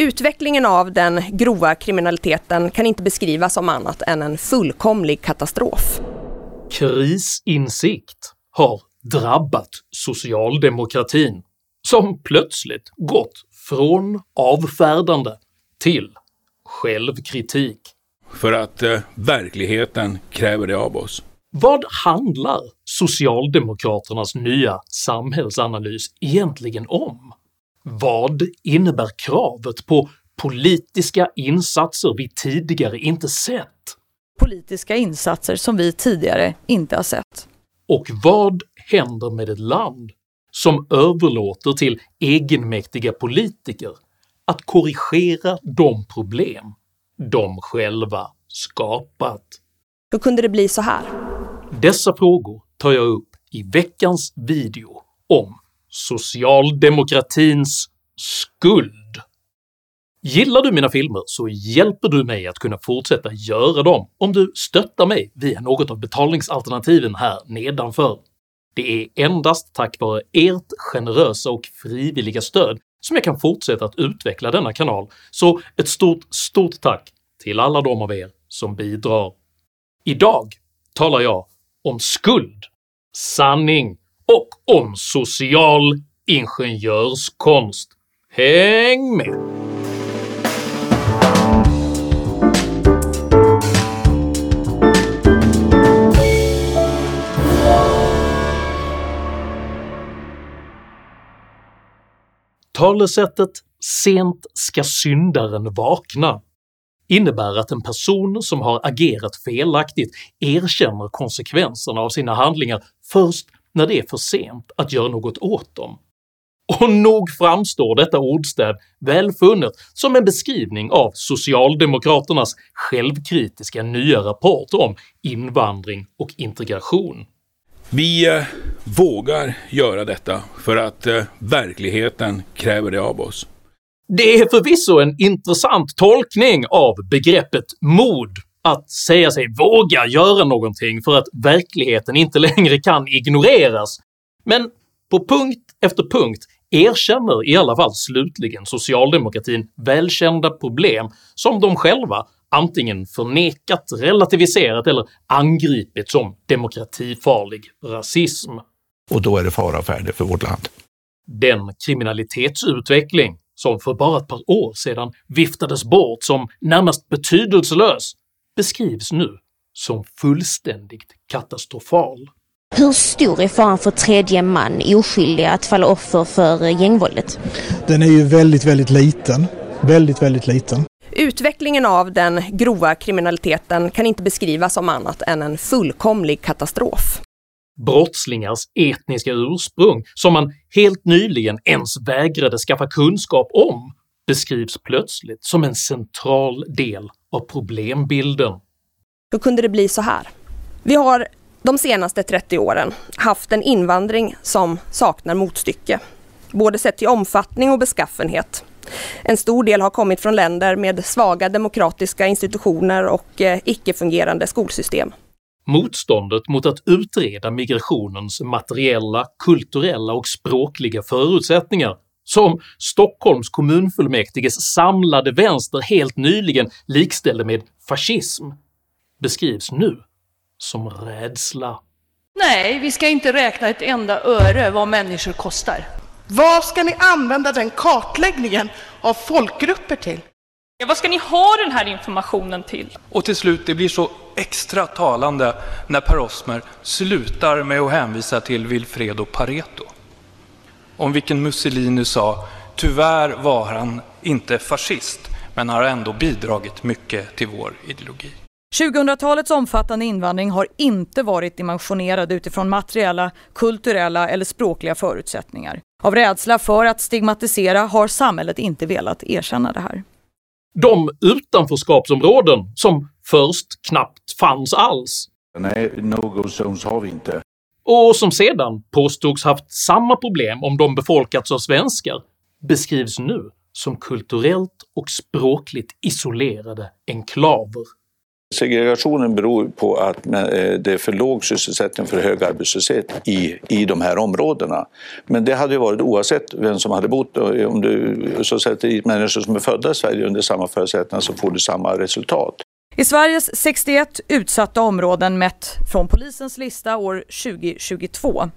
Utvecklingen av den grova kriminaliteten kan inte beskrivas som annat än en fullkomlig katastrof. Krisinsikt har drabbat socialdemokratin, som plötsligt gått från avfärdande till självkritik. För att eh, verkligheten kräver det av oss. Vad handlar socialdemokraternas nya samhällsanalys egentligen om? Vad innebär kravet på politiska insatser vi tidigare inte sett? Politiska insatser som vi tidigare inte har sett. Och vad händer med ett land som överlåter till egenmäktiga politiker att korrigera de problem de själva skapat? Hur kunde det bli så här? Dessa frågor tar jag upp i veckans video om socialdemokratins skuld. Gillar du mina filmer så hjälper du mig att kunna fortsätta göra dem om du stöttar mig via något av betalningsalternativen här nedanför. Det är endast tack vare ert generösa och frivilliga stöd som jag kan fortsätta att utveckla denna kanal, så ett stort, stort tack till alla de av er som bidrar. Idag talar jag om skuld, sanning och om social ingenjörskonst. Häng med! Talesättet “sent ska syndaren vakna” innebär att en person som har agerat felaktigt erkänner konsekvenserna av sina handlingar först när det är för sent att göra något åt dem. Och nog framstår detta ordstäv välfunnet som en beskrivning av socialdemokraternas självkritiska nya rapport om invandring och integration. Vi eh, vågar göra detta för att eh, verkligheten kräver det av oss. Det är förvisso en intressant tolkning av begreppet mod att säga sig våga göra någonting för att verkligheten inte längre kan ignoreras, men på punkt efter punkt erkänner i alla fall slutligen socialdemokratin välkända problem som de själva antingen förnekat, relativiserat eller angripit som demokratifarlig rasism. Och då är det fara färdig för vårt land. Den kriminalitetsutveckling som för bara ett par år sedan viftades bort som närmast betydelselös beskrivs nu som fullständigt katastrofal. Hur stor är faran för tredje man, oskyldiga, att falla offer för gängvåldet? Den är ju väldigt, väldigt liten. Väldigt, väldigt liten. Utvecklingen av den grova kriminaliteten kan inte beskrivas som annat än en fullkomlig katastrof. Brottslingars etniska ursprung, som man helt nyligen ens vägrade skaffa kunskap om, beskrivs plötsligt som en central del av problembilden. Hur kunde det bli så här? Vi har de senaste 30 åren haft en invandring som saknar motstycke, både sett till omfattning och beskaffenhet. En stor del har kommit från länder med svaga demokratiska institutioner och eh, icke-fungerande skolsystem. Motståndet mot att utreda migrationens materiella, kulturella och språkliga förutsättningar som Stockholms kommunfullmäktiges samlade vänster helt nyligen likställde med fascism beskrivs nu som rädsla. Nej, vi ska inte räkna ett enda öre vad människor kostar. Vad ska ni använda den kartläggningen av folkgrupper till? Ja, vad ska ni ha den här informationen till? Och till slut, det blir så extra talande när Per Osmer slutar med att hänvisa till Wilfredo Pareto. Om vilken Mussolini sa, tyvärr var han inte fascist, men har ändå bidragit mycket till vår ideologi. 2000-talets omfattande invandring har inte varit dimensionerad utifrån materiella, kulturella eller språkliga förutsättningar. Av rädsla för att stigmatisera har samhället inte velat erkänna det här. De utanförskapsområden som först knappt fanns alls Nej, no-go zones har vi inte och som sedan påstods haft samma problem om de befolkats av svenskar beskrivs nu som kulturellt och språkligt isolerade enklaver. Segregationen beror på att eh, det är för låg sysselsättning för hög arbetslöshet i, i de här områdena. Men det hade ju varit oavsett vem som hade bott. Eh, om du så sätter dit människor som är födda i Sverige under samma förutsättningar så får du samma resultat. I Sveriges 61 utsatta områden mätt från polisens lista år 2022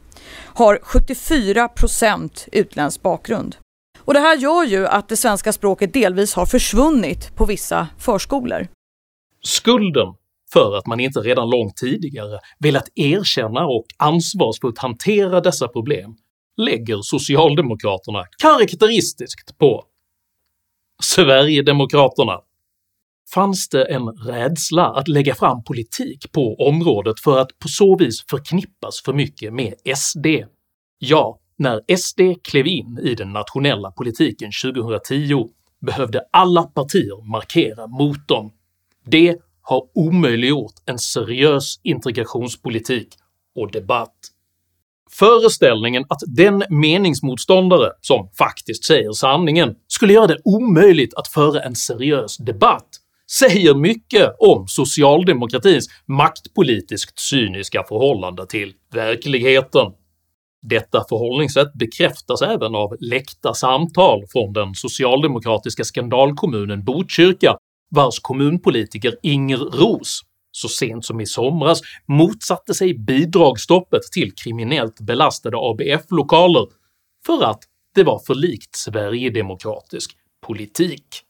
har 74 procent utländsk bakgrund. Och det här gör ju att det svenska språket delvis har försvunnit på vissa förskolor. Skulden för att man inte redan långt tidigare velat erkänna och ansvarsfullt hantera dessa problem lägger socialdemokraterna karaktäristiskt på Sverigedemokraterna. Fanns det en rädsla att lägga fram politik på området för att på så vis förknippas för mycket med SD? Ja, när SD klev in i den nationella politiken 2010 behövde alla partier markera mot dem. Det har omöjliggjort en seriös integrationspolitik och debatt. Föreställningen att den meningsmotståndare som faktiskt säger sanningen skulle göra det omöjligt att föra en seriös debatt säger mycket om socialdemokratins maktpolitiskt cyniska förhållande till verkligheten. Detta förhållningssätt bekräftas även av läckta samtal från den socialdemokratiska skandalkommunen Botkyrka vars kommunpolitiker Inger Ros så sent som i somras motsatte sig bidragsstoppet till kriminellt belastade ABF-lokaler för att det var för likt sverigedemokratisk politik.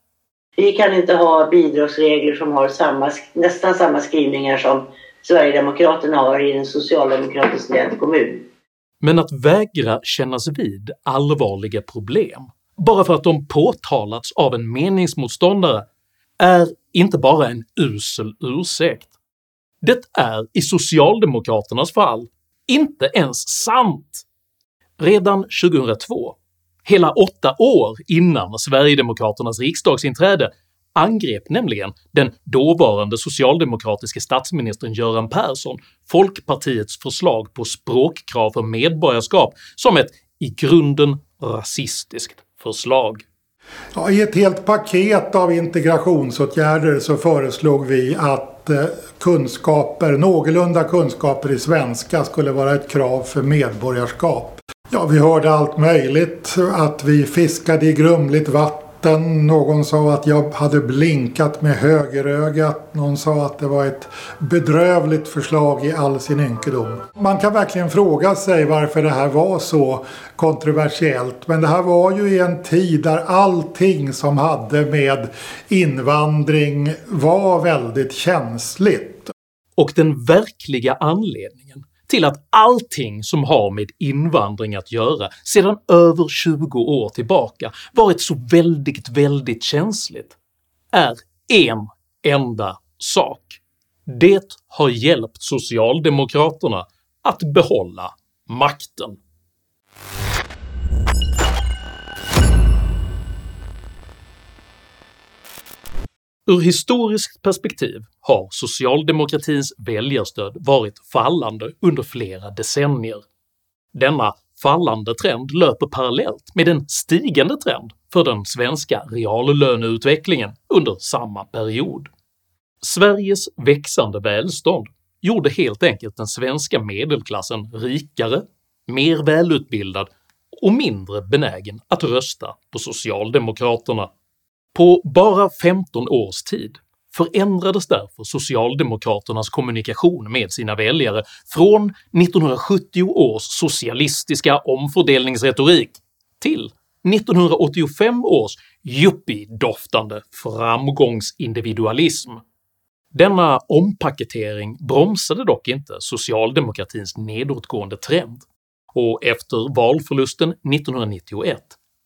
Vi kan inte ha bidragsregler som har samma, nästan samma skrivningar som Sverigedemokraterna har i en socialdemokratiskt ledd kommun. Men att vägra kännas vid allvarliga problem bara för att de påtalats av en meningsmotståndare är inte bara en usel ursäkt, det är i socialdemokraternas fall inte ens sant. Redan 2002, hela åtta år innan sverigedemokraternas riksdagsinträde, angrep nämligen den dåvarande socialdemokratiske statsministern Göran Persson Folkpartiets förslag på språkkrav för medborgarskap som ett i grunden rasistiskt förslag. Ja, I ett helt paket av integrationsåtgärder så föreslog vi att eh, kunskaper, någorlunda kunskaper i svenska skulle vara ett krav för medborgarskap. Ja, vi hörde allt möjligt. Att vi fiskade i grumligt vatten. Någon sa att jag hade blinkat med högerögat. Någon sa att det var ett bedrövligt förslag i all sin ynkedom. Man kan verkligen fråga sig varför det här var så kontroversiellt. Men det här var ju i en tid där allting som hade med invandring var väldigt känsligt. Och den verkliga anledningen till att allting som har med invandring att göra sedan över 20 år tillbaka varit så väldigt, väldigt känsligt är en enda sak. Det har hjälpt socialdemokraterna att behålla makten. Ur historiskt perspektiv har socialdemokratins väljarstöd varit fallande under flera decennier. Denna fallande trend löper parallellt med en stigande trend för den svenska reallöneutvecklingen under samma period. Sveriges växande välstånd gjorde helt enkelt den svenska medelklassen rikare, mer välutbildad och mindre benägen att rösta på socialdemokraterna. På bara 15 års tid förändrades därför socialdemokraternas kommunikation med sina väljare från 1970 års socialistiska omfördelningsretorik till 1985 års yuppie-doftande framgångsindividualism. Denna ompaketering bromsade dock inte socialdemokratins nedåtgående trend, och efter valförlusten 1991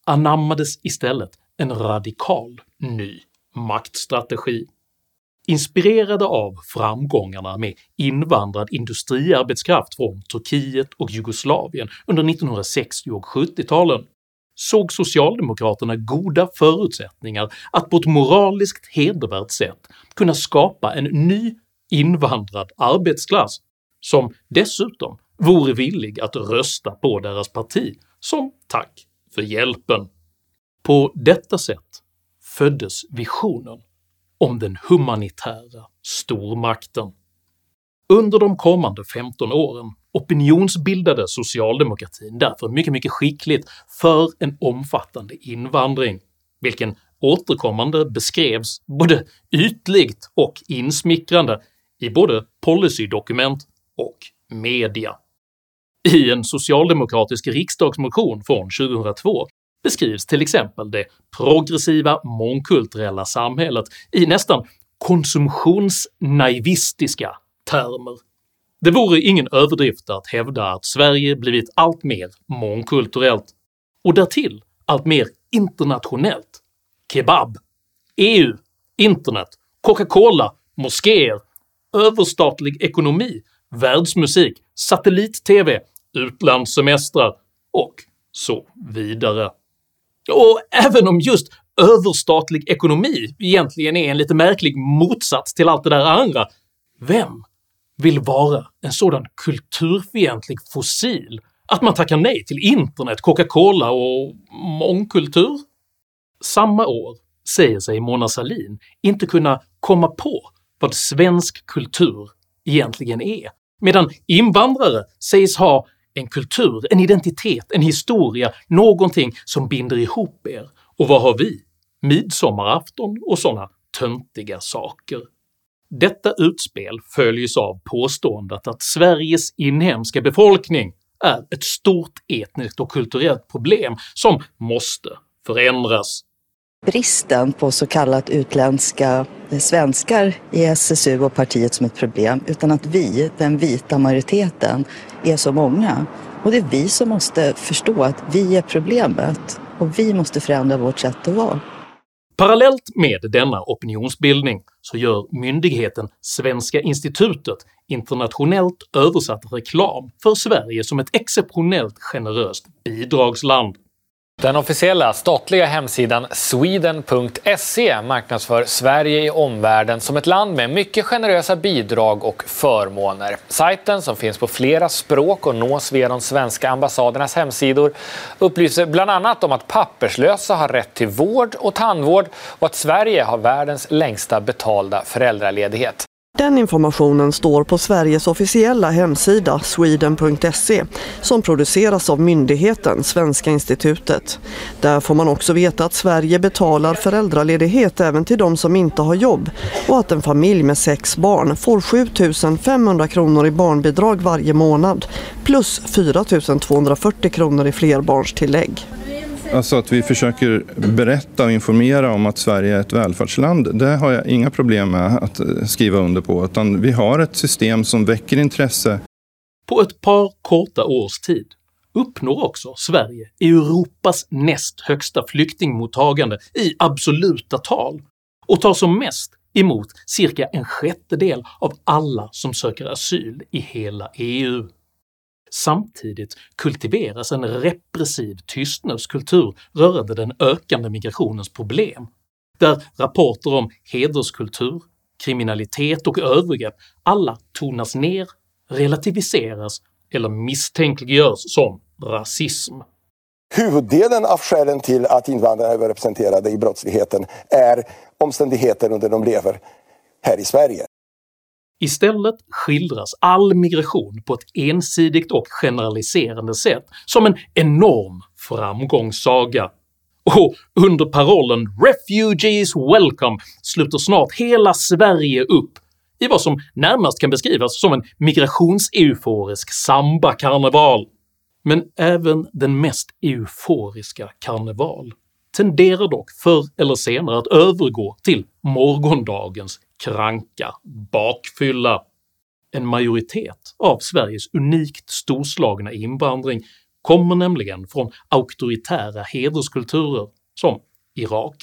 anammades istället en radikal ny maktstrategi. Inspirerade av framgångarna med invandrad industriarbetskraft från Turkiet och Jugoslavien under 1960 och 70-talen såg socialdemokraterna goda förutsättningar att på ett moraliskt hedervärt sätt kunna skapa en ny invandrad arbetsklass som dessutom vore villig att rösta på deras parti som tack för hjälpen. På detta sätt föddes visionen om den humanitära stormakten. Under de kommande 15 åren opinionsbildade socialdemokratin därför mycket, mycket skickligt för en omfattande invandring, vilken återkommande beskrevs både ytligt och insmickrande i både policydokument och media. I en socialdemokratisk riksdagsmotion från 2002 beskrivs till exempel det progressiva mångkulturella samhället i nästan konsumtionsnaivistiska termer. Det vore ingen överdrift att hävda att Sverige blivit allt mer mångkulturellt, och därtill allt mer internationellt. Kebab, EU, internet, Coca-Cola, moskéer, överstatlig ekonomi, världsmusik, satellit-tv, utlandssemestrar och så vidare. Och även om just överstatlig ekonomi egentligen är en lite märklig motsats till allt det där andra, vem vill vara en sådan kulturfientlig fossil att man tackar nej till internet, Coca-Cola och mångkultur? Samma år säger sig Mona Sahlin inte kunna komma på vad svensk kultur egentligen är, medan invandrare sägs ha en kultur, en identitet, en historia, någonting som binder ihop er. Och vad har vi? Midsommarafton och såna töntiga saker. Detta utspel följs av påståendet att Sveriges inhemska befolkning är ett stort etniskt och kulturellt problem som måste förändras. Bristen på så kallat utländska svenskar i SSU och partiet som ett problem, utan att vi, den vita majoriteten, är så många. Och det är vi som måste förstå att vi är problemet och vi måste förändra vårt sätt att vara. Parallellt med denna opinionsbildning så gör myndigheten Svenska institutet internationellt översatt reklam för Sverige som ett exceptionellt generöst bidragsland. Den officiella statliga hemsidan sweden.se marknadsför Sverige i omvärlden som ett land med mycket generösa bidrag och förmåner. Sajten, som finns på flera språk och nås via de svenska ambassadernas hemsidor, upplyser bland annat om att papperslösa har rätt till vård och tandvård och att Sverige har världens längsta betalda föräldraledighet. Den informationen står på Sveriges officiella hemsida sweden.se som produceras av myndigheten Svenska institutet. Där får man också veta att Sverige betalar föräldraledighet även till de som inte har jobb och att en familj med sex barn får 7 500 kronor i barnbidrag varje månad plus 4 240 kronor i flerbarnstillägg. Alltså att vi försöker berätta och informera om att Sverige är ett välfärdsland, det har jag inga problem med att eh, skriva under på. Utan vi har ett system som väcker intresse. På ett par korta års tid uppnår också Sverige Europas näst högsta flyktingmottagande i absoluta tal och tar som mest emot cirka en sjättedel av alla som söker asyl i hela EU. Samtidigt kultiveras en repressiv tystnadskultur rörande den ökande migrationens problem, där rapporter om hederskultur, kriminalitet och övergrepp alla tonas ner, relativiseras eller misstänkliggörs som rasism. Huvuddelen av skälen till att invandrare är överrepresenterade i brottsligheten är omständigheter under de lever här i Sverige. Istället skildras all migration på ett ensidigt och generaliserande sätt som en enorm framgångssaga, och under parollen “Refugees welcome” sluter snart hela Sverige upp i vad som närmast kan beskrivas som en migrationseuforisk sambakarneval. Men även den mest euforiska karneval tenderar dock förr eller senare att övergå till morgondagens kranka bakfylla. En majoritet av Sveriges unikt storslagna invandring kommer nämligen från auktoritära hederskulturer som Irak,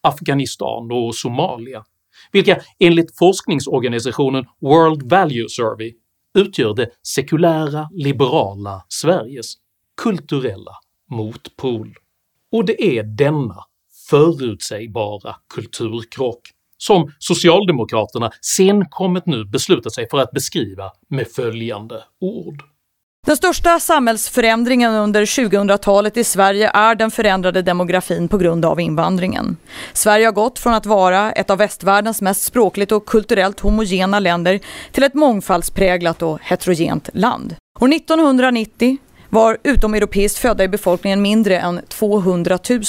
Afghanistan och Somalia, vilka enligt forskningsorganisationen World Value Survey utgör det sekulära liberala Sveriges kulturella motpol. Och det är denna förutsägbara kulturkrock som socialdemokraterna senkommet nu beslutat sig för att beskriva med följande ord. Den största samhällsförändringen under 2000-talet i Sverige är den förändrade demografin på grund av invandringen. Sverige har gått från att vara ett av västvärldens mest språkligt och kulturellt homogena länder till ett mångfaldspräglat och heterogent land. År 1990 var utomeuropeiskt födda i befolkningen mindre än 200 000.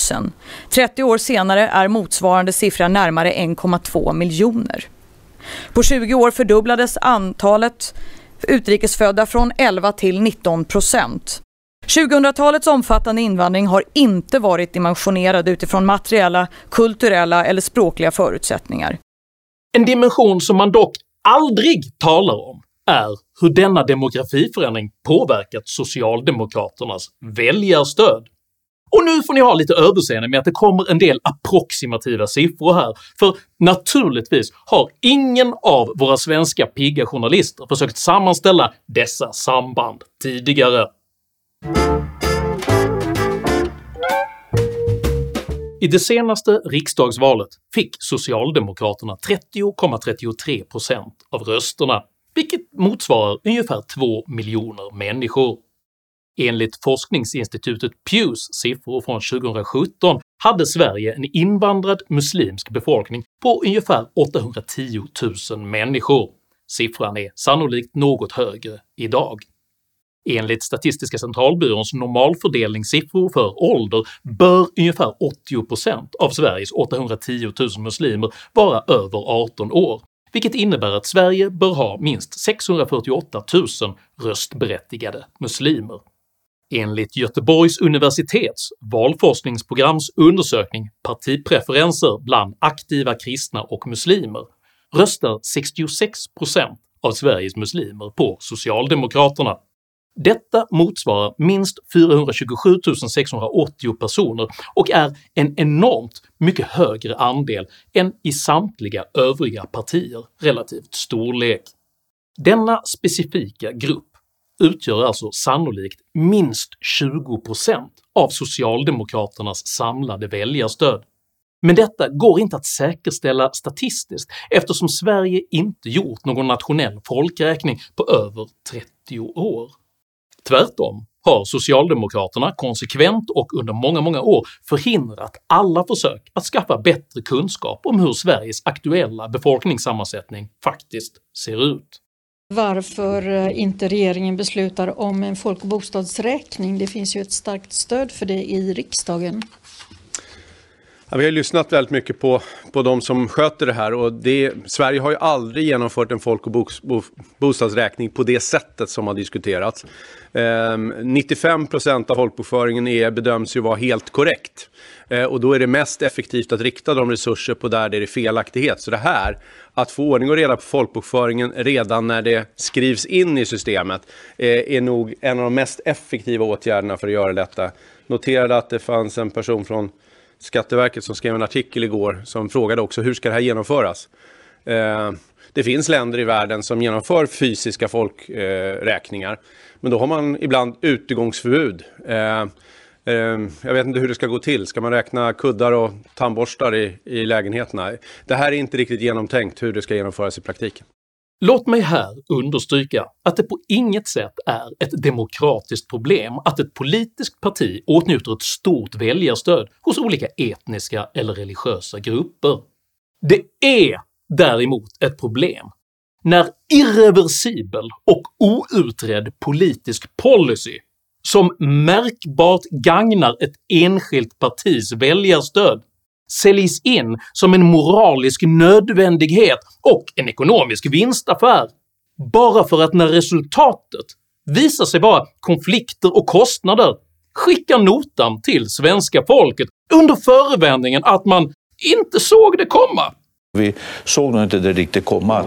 30 år senare är motsvarande siffra närmare 1,2 miljoner. På 20 år fördubblades antalet utrikesfödda från 11 till 19 procent. 2000-talets omfattande invandring har inte varit dimensionerad utifrån materiella, kulturella eller språkliga förutsättningar. En dimension som man dock aldrig talar om är hur denna demografiförändring påverkat socialdemokraternas väljarstöd. Och nu får ni ha lite överseende med att det kommer en del approximativa siffror här, för naturligtvis har ingen av våra svenska pigga journalister försökt sammanställa dessa samband tidigare. I det senaste riksdagsvalet fick socialdemokraterna 30,33% av rösterna, vilket motsvarar ungefär 2 miljoner människor. Enligt forskningsinstitutet Pews siffror från 2017 hade Sverige en invandrad muslimsk befolkning på ungefär 810 000 människor. Siffran är sannolikt något högre idag. Enligt Statistiska centralbyråns normalfördelningssiffror för ålder bör ungefär 80% av Sveriges 810 000 muslimer vara över 18 år, vilket innebär att Sverige bör ha minst 648 000 röstberättigade muslimer. Enligt Göteborgs universitets valforskningsprograms undersökning “Partipreferenser bland aktiva kristna och muslimer” röstar 66% av Sveriges muslimer på Socialdemokraterna. Detta motsvarar minst 427 680 personer och är en enormt mycket högre andel än i samtliga övriga partier relativt storlek. Denna specifika grupp utgör alltså sannolikt minst 20% av socialdemokraternas samlade väljarstöd. Men detta går inte att säkerställa statistiskt eftersom Sverige inte gjort någon nationell folkräkning på över 30 år. Tvärtom har socialdemokraterna konsekvent och under många, många år förhindrat alla försök att skaffa bättre kunskap om hur Sveriges aktuella befolkningssammansättning faktiskt ser ut. Varför eh, inte regeringen beslutar om en folk och bostadsräkning? Det finns ju ett starkt stöd för det i riksdagen. Ja, vi har lyssnat väldigt mycket på, på de som sköter det här och det, Sverige har ju aldrig genomfört en folk och bo, bo, bostadsräkning på det sättet som har diskuterats. Eh, 95 procent av folkbokföringen är, bedöms ju vara helt korrekt. Eh, och då är det mest effektivt att rikta de resurser på där det är felaktighet. Så det här, att få ordning och reda på folkbokföringen redan när det skrivs in i systemet, eh, är nog en av de mest effektiva åtgärderna för att göra detta. Noterade att det fanns en person från Skatteverket som skrev en artikel igår som frågade också hur ska det här genomföras? Eh, det finns länder i världen som genomför fysiska folkräkningar, eh, men då har man ibland utegångsförbud. Eh, eh, jag vet inte hur det ska gå till. Ska man räkna kuddar och tandborstar i, i lägenheterna? Det här är inte riktigt genomtänkt hur det ska genomföras i praktiken. Låt mig här understryka att det på inget sätt är ett demokratiskt problem att ett politiskt parti åtnjuter ett stort väljarstöd hos olika etniska eller religiösa grupper. Det är däremot ett problem när irreversibel och outredd politisk policy som märkbart gagnar ett enskilt partis väljarstöd säljs in som en moralisk nödvändighet och en ekonomisk vinstaffär bara för att när resultatet visar sig vara konflikter och kostnader skicka notan till svenska folket under förevändningen att man inte såg det komma. Vi såg nog inte det riktigt komma.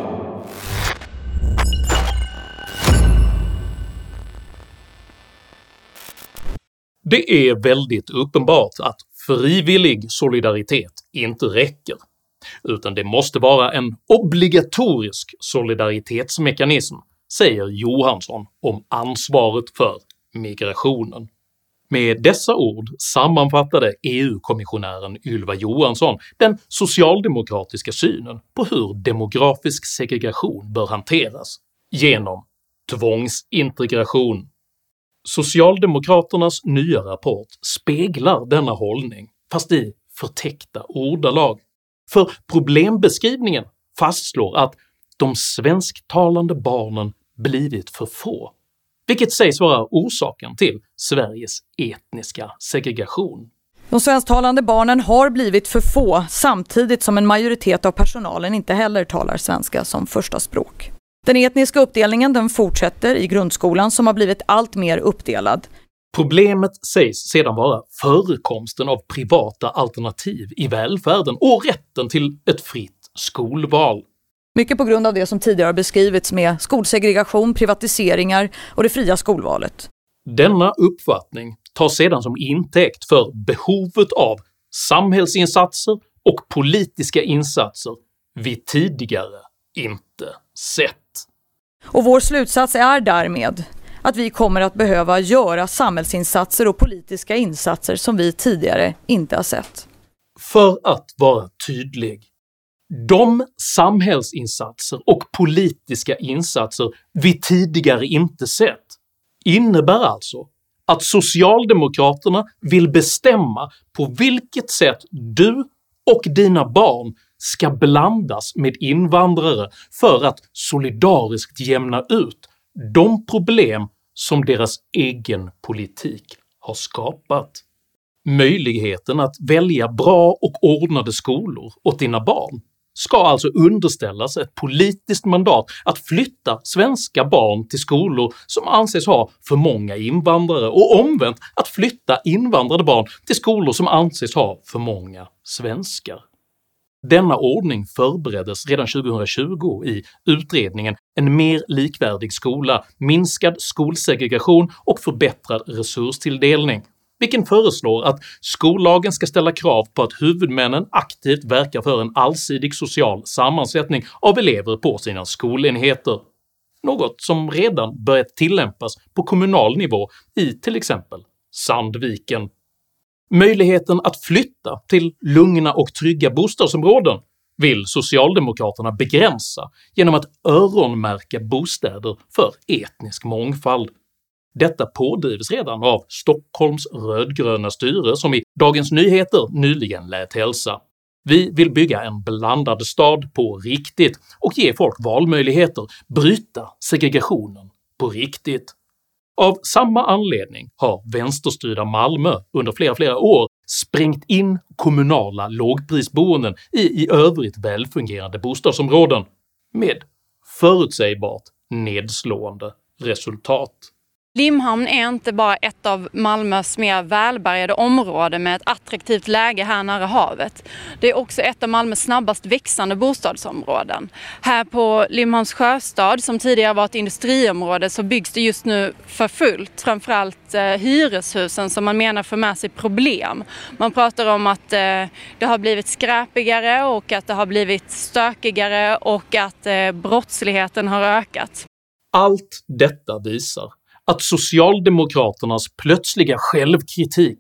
Det är väldigt uppenbart att frivillig solidaritet inte räcker, utan det måste vara en obligatorisk solidaritetsmekanism, säger Johansson om ansvaret för migrationen. Med dessa ord sammanfattade EU-kommissionären Ylva Johansson den socialdemokratiska synen på hur demografisk segregation bör hanteras genom tvångsintegration Socialdemokraternas nya rapport speglar denna hållning, fast i förtäckta ordalag. För problembeskrivningen fastslår att de svensktalande barnen blivit för få, vilket sägs vara orsaken till Sveriges etniska segregation. De svensktalande barnen har blivit för få samtidigt som en majoritet av personalen inte heller talar svenska som första språk. Den etniska uppdelningen den fortsätter i grundskolan som har blivit allt mer uppdelad. Problemet sägs sedan vara förekomsten av privata alternativ i välfärden och rätten till ett fritt skolval. Mycket på grund av det som tidigare har beskrivits med skolsegregation, privatiseringar och det fria skolvalet. Denna uppfattning tas sedan som intäkt för behovet av samhällsinsatser och politiska insatser vi tidigare inte sett. Och vår slutsats är därmed att vi kommer att behöva göra samhällsinsatser och politiska insatser som vi tidigare inte har sett. För att vara tydlig, de samhällsinsatser och politiska insatser vi tidigare inte sett innebär alltså att socialdemokraterna vill bestämma på vilket sätt du och dina barn ska blandas med invandrare för att solidariskt jämna ut de problem som deras egen politik har skapat. Möjligheten att välja bra och ordnade skolor åt dina barn ska alltså underställas ett politiskt mandat att flytta svenska barn till skolor som anses ha för många invandrare och omvänt att flytta invandrade barn till skolor som anses ha för många svenskar. Denna ordning förbereddes redan 2020 i utredningen “En mer likvärdig skola, minskad skolsegregation och förbättrad resurstilldelning” vilken föreslår att skollagen ska ställa krav på att huvudmännen aktivt verkar för en allsidig social sammansättning av elever på sina skolenheter, något som redan börjat tillämpas på kommunal nivå i till exempel Sandviken. Möjligheten att flytta till lugna och trygga bostadsområden vill socialdemokraterna begränsa genom att öronmärka bostäder för etnisk mångfald. Detta pådrivs redan av Stockholms rödgröna styre som i Dagens Nyheter nyligen lät hälsa “Vi vill bygga en blandad stad på riktigt och ge folk valmöjligheter, bryta segregationen på riktigt”. Av samma anledning har vänsterstyrda Malmö under flera, flera år sprängt in kommunala lågprisboenden i i övrigt välfungerande bostadsområden, med förutsägbart nedslående resultat. Limhamn är inte bara ett av Malmös mer välbärgade områden med ett attraktivt läge här nära havet. Det är också ett av Malmös snabbast växande bostadsområden. Här på Limhamns sjöstad, som tidigare var ett industriområde, så byggs det just nu för fullt. Framförallt eh, hyreshusen som man menar för med sig problem. Man pratar om att eh, det har blivit skräpigare och att det har blivit stökigare och att eh, brottsligheten har ökat. Allt detta visar att socialdemokraternas plötsliga självkritik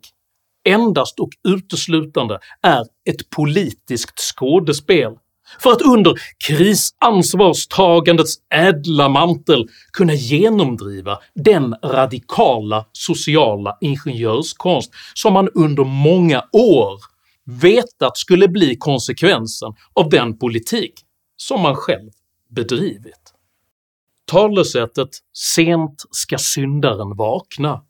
endast och uteslutande är ett politiskt skådespel för att under krisansvarstagandets ädla mantel kunna genomdriva den radikala sociala ingenjörskonst som man under många år vetat skulle bli konsekvensen av den politik som man själv bedrivit. Talesättet “sent ska syndaren vakna”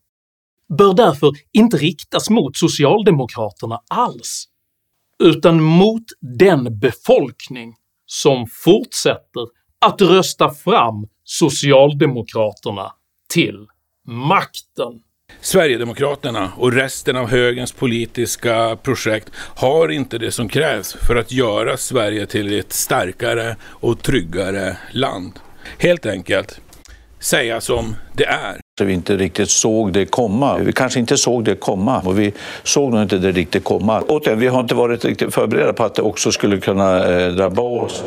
bör därför inte riktas mot socialdemokraterna alls, utan mot den befolkning som fortsätter att rösta fram socialdemokraterna till makten. Sverigedemokraterna och resten av högerns politiska projekt har inte det som krävs för att göra Sverige till ett starkare och tryggare land. Helt enkelt säga som det är. Så vi inte riktigt såg det komma. Vi kanske inte såg det komma och vi såg nog inte det riktigt komma. Återigen, vi har inte varit riktigt förberedda på att det också skulle kunna eh, drabba oss.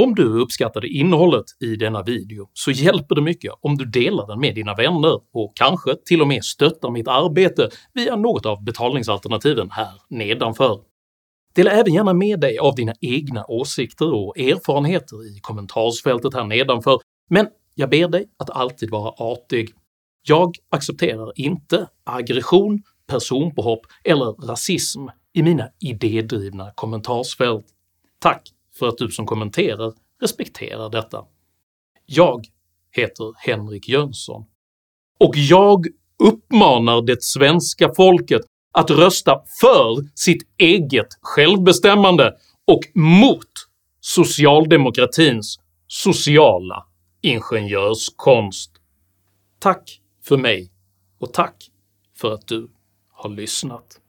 Om du uppskattade innehållet i denna video så hjälper det mycket om du delar den med dina vänner och kanske till och med stöttar mitt arbete via något av betalningsalternativen här nedanför. Dela även gärna med dig av dina egna åsikter och erfarenheter i kommentarsfältet här nedanför, men jag ber dig att alltid vara artig. Jag accepterar inte aggression, personpåhopp eller rasism i mina idédrivna kommentarsfält. Tack för att du som kommenterar respekterar detta. Jag heter Henrik Jönsson, och jag uppmanar det svenska folket att rösta för sitt eget självbestämmande och mot socialdemokratins sociala ingenjörskonst. Tack för mig och tack för att du har lyssnat.